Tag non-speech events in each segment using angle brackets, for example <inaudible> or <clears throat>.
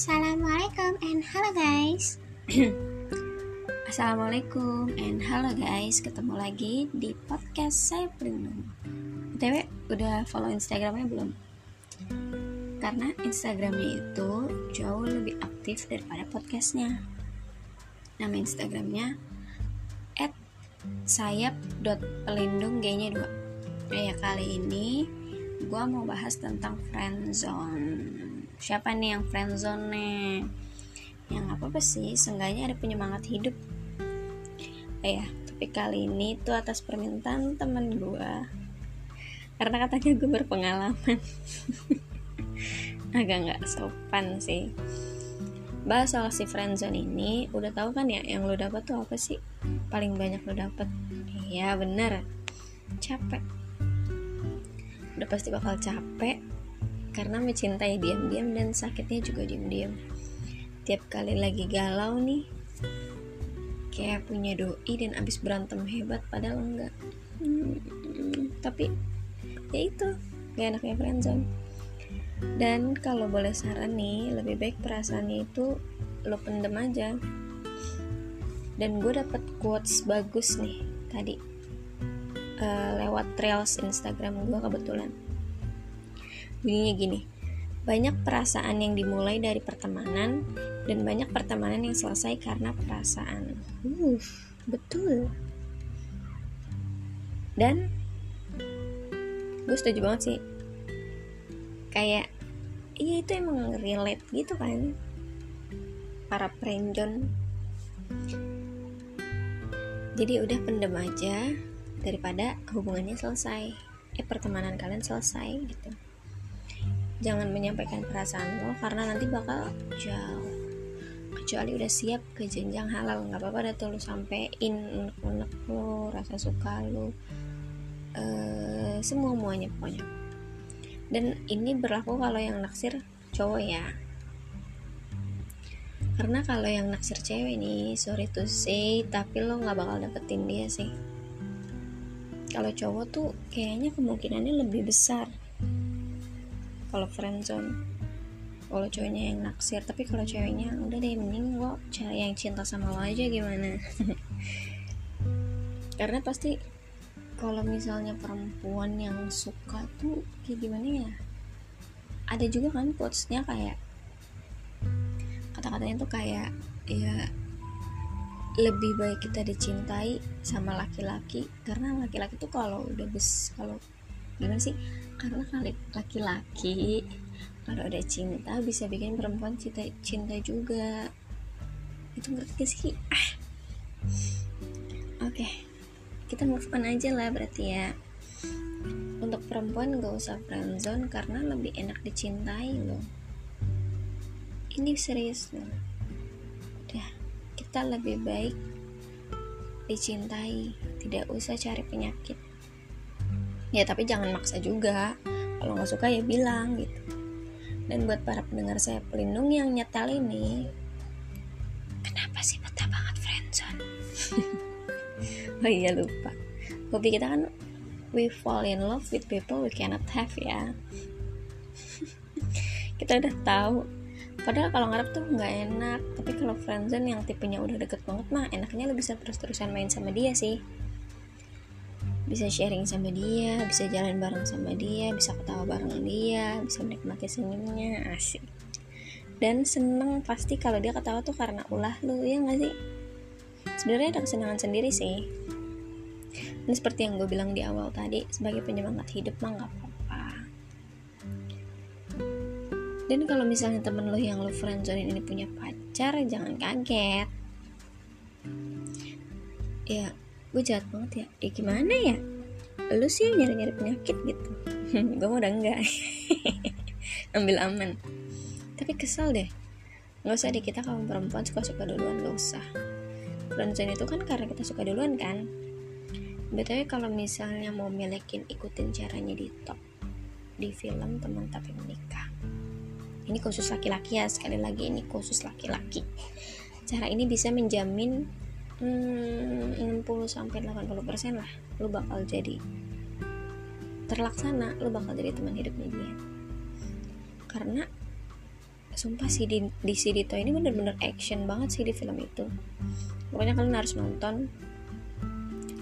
Assalamualaikum and hello guys. <clears throat> Assalamualaikum and hello guys Ketemu lagi di podcast saya pelindung BTW udah follow instagramnya belum? Karena instagramnya itu jauh lebih aktif daripada podcastnya. Nama instagramnya sayap.pelindung g-nya 2 Ya kali ini gue mau bahas tentang friendzone siapa nih yang friendzone? Nih yang apa apa sih. Seenggaknya ada penyemangat hidup. Eh ya tapi kali ini tuh atas permintaan teman gue karena katanya gue berpengalaman. <laughs> Agak nggak sopan sih. Bahas soal si friendzone ini udah tahu kan ya yang lo dapet tuh apa sih? Paling banyak lo dapet. Iya bener. Capek. Udah pasti bakal capek karena mencintai diam-diam dan sakitnya juga diam-diam. Tiap kali lagi galau nih, kayak punya doi dan abis berantem hebat padahal enggak. Hmm, tapi ya itu, gak enaknya friendzone. Dan kalau boleh saran nih, lebih baik perasaannya itu lo pendem aja. Dan gue dapet quotes bagus nih tadi uh, lewat trails Instagram gue kebetulan Bunyinya gini, banyak perasaan yang dimulai dari pertemanan dan banyak pertemanan yang selesai karena perasaan. Uh, betul. Dan gue setuju banget sih. Kayak iya itu emang relate gitu kan. Para prenjon. Jadi udah pendem aja daripada hubungannya selesai. Eh pertemanan kalian selesai gitu jangan menyampaikan perasaan lo karena nanti bakal jauh. Kecuali udah siap ke jenjang halal nggak apa-apa deh tuh sampein unek-unek lo rasa suka lo. Uh, semua muanya pokoknya. Dan ini berlaku kalau yang naksir cowok ya. Karena kalau yang naksir cewek nih sorry to say tapi lo nggak bakal dapetin dia sih. Kalau cowok tuh kayaknya kemungkinannya lebih besar kalau friendzone kalau cowoknya yang naksir tapi kalau ceweknya udah deh mending gue cari yang cinta sama lo aja gimana? <laughs> Karena pasti kalau misalnya perempuan yang suka tuh kayak gimana ya? Ada juga kan quotesnya kayak kata-katanya tuh kayak ya lebih baik kita dicintai sama laki-laki karena laki-laki tuh kalau udah bes kalau gimana sih? Karena kali laki-laki kalau ada cinta bisa bikin perempuan cinta cinta juga. Itu ngerti sih? Ah. Oke kita move on aja lah berarti ya. Untuk perempuan gak usah friendzone karena lebih enak dicintai loh. Ini serius loh. Udah kita lebih baik dicintai. Tidak usah cari penyakit ya tapi jangan maksa juga. Kalau nggak suka ya bilang gitu. Dan buat para pendengar saya pelindung yang nyetel ini kenapa sih betah banget friendzone? <laughs> Oh iya lupa. Hobi kita kan we fall in love with people we cannot have ya. <laughs> Kita udah tahu. Padahal kalau ngarep tuh nggak enak. Tapi kalau friendzone yang tipenya udah deket banget mah enaknya lo bisa terus-terusan main sama dia sih bisa sharing sama dia bisa jalan bareng sama dia bisa ketawa bareng dia bisa menikmati senyumnya asik. Dan seneng pasti kalau dia ketawa tuh karena ulah lu ya gak sih? Sebenarnya ada kesenangan sendiri sih. Ini seperti yang gue bilang di awal tadi sebagai penyemangat hidup mah gak apa-apa. Dan kalau misalnya temen lo yang lo friendzone ini punya pacar jangan kaget. Ya gue jahat banget ya. Ya gimana ya? Lu sih nyari-nyari penyakit gitu. <laughs> Gue mau udah enggak. <laughs> Ambil aman. Tapi kesel deh. Nggak usah deh kita kalau perempuan suka-suka duluan gak usah. Friendzone itu kan karena kita suka duluan kan. Btw kalau misalnya mau milikin ikutin caranya di top di film teman tapi menikah. Ini khusus laki-laki ya sekali lagi ini khusus laki-laki. Cara ini bisa menjamin hmm, 60 sampai 80 persen lah lu bakal jadi terlaksana lu bakal jadi teman hidupnya dia. Karena sumpah sih di, di si Dito ini bener-bener action banget sih di film itu. Pokoknya kalian harus nonton.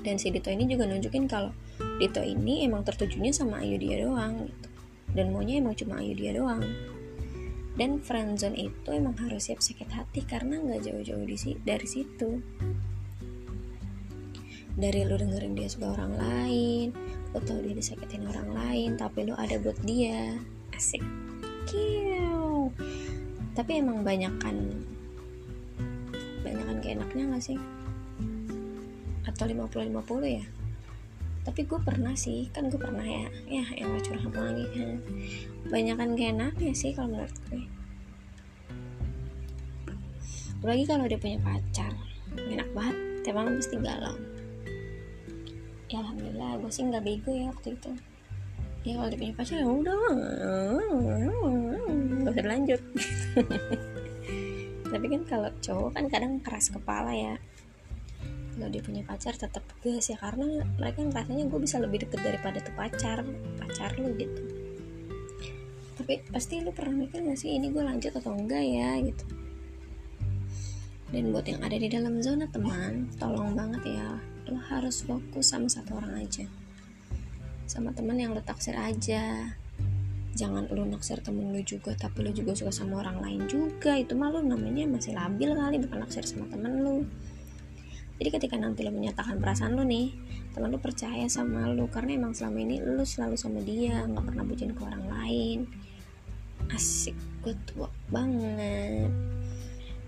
Dan si Dito ini juga nunjukin kalau Dito ini emang tertujunya sama Ayu dia doang gitu. Dan maunya emang cuma Ayu dia doang dan friendzone itu emang harus siap sakit hati karena nggak jauh-jauh dari situ. Dari lu dengerin dia suka orang lain lu tau dia disakitin orang lain tapi lu ada buat dia. Asik. Kiu. Tapi emang banyakan banyakan keenaknya gak sih? Atau 50-50 ya tapi gue pernah sih kan gue pernah ya. Ya yang gak curhat lagi kan banyakan gak enaknya sih kalau menurut gue. Apalagi kalau dia punya pacar. Enak banget tiap malam pasti galau. Ya alhamdulillah gue sih nggak bego ya waktu itu. Ya kalau dia punya pacar ya udah. Gak usah lanjut <laughs> tapi kan kalau cowok kan kadang keras kepala ya kalau dia punya pacar tetap gas ya. Karena mereka rasanya gue bisa lebih deket daripada tuh pacar pacar lu gitu. Tapi pasti lu pernah mikir gak sih ini gue lanjut atau enggak ya gitu. Dan buat yang ada di dalam zona teman tolong banget ya. Lo harus fokus sama satu orang aja. Sama teman yang lo taksir aja. Jangan lu naksir temen lu juga tapi lu juga suka sama orang lain juga. Itu mah lu namanya masih labil kali bukan naksir sama temen lu jadi ketika nanti lo menyatakan perasaan lo nih teman lo percaya sama lo karena emang selama ini lo selalu sama dia nggak pernah bucin ke orang lain. Asik gue tua banget.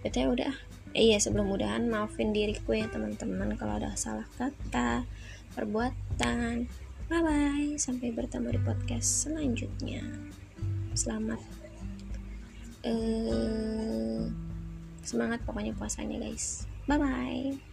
Betul udah eh, iya sebelum mudahan maafin diriku ya teman-teman kalau ada salah kata perbuatan. Bye bye sampai bertemu di podcast selanjutnya. Selamat uh, semangat pokoknya puasanya guys. Bye bye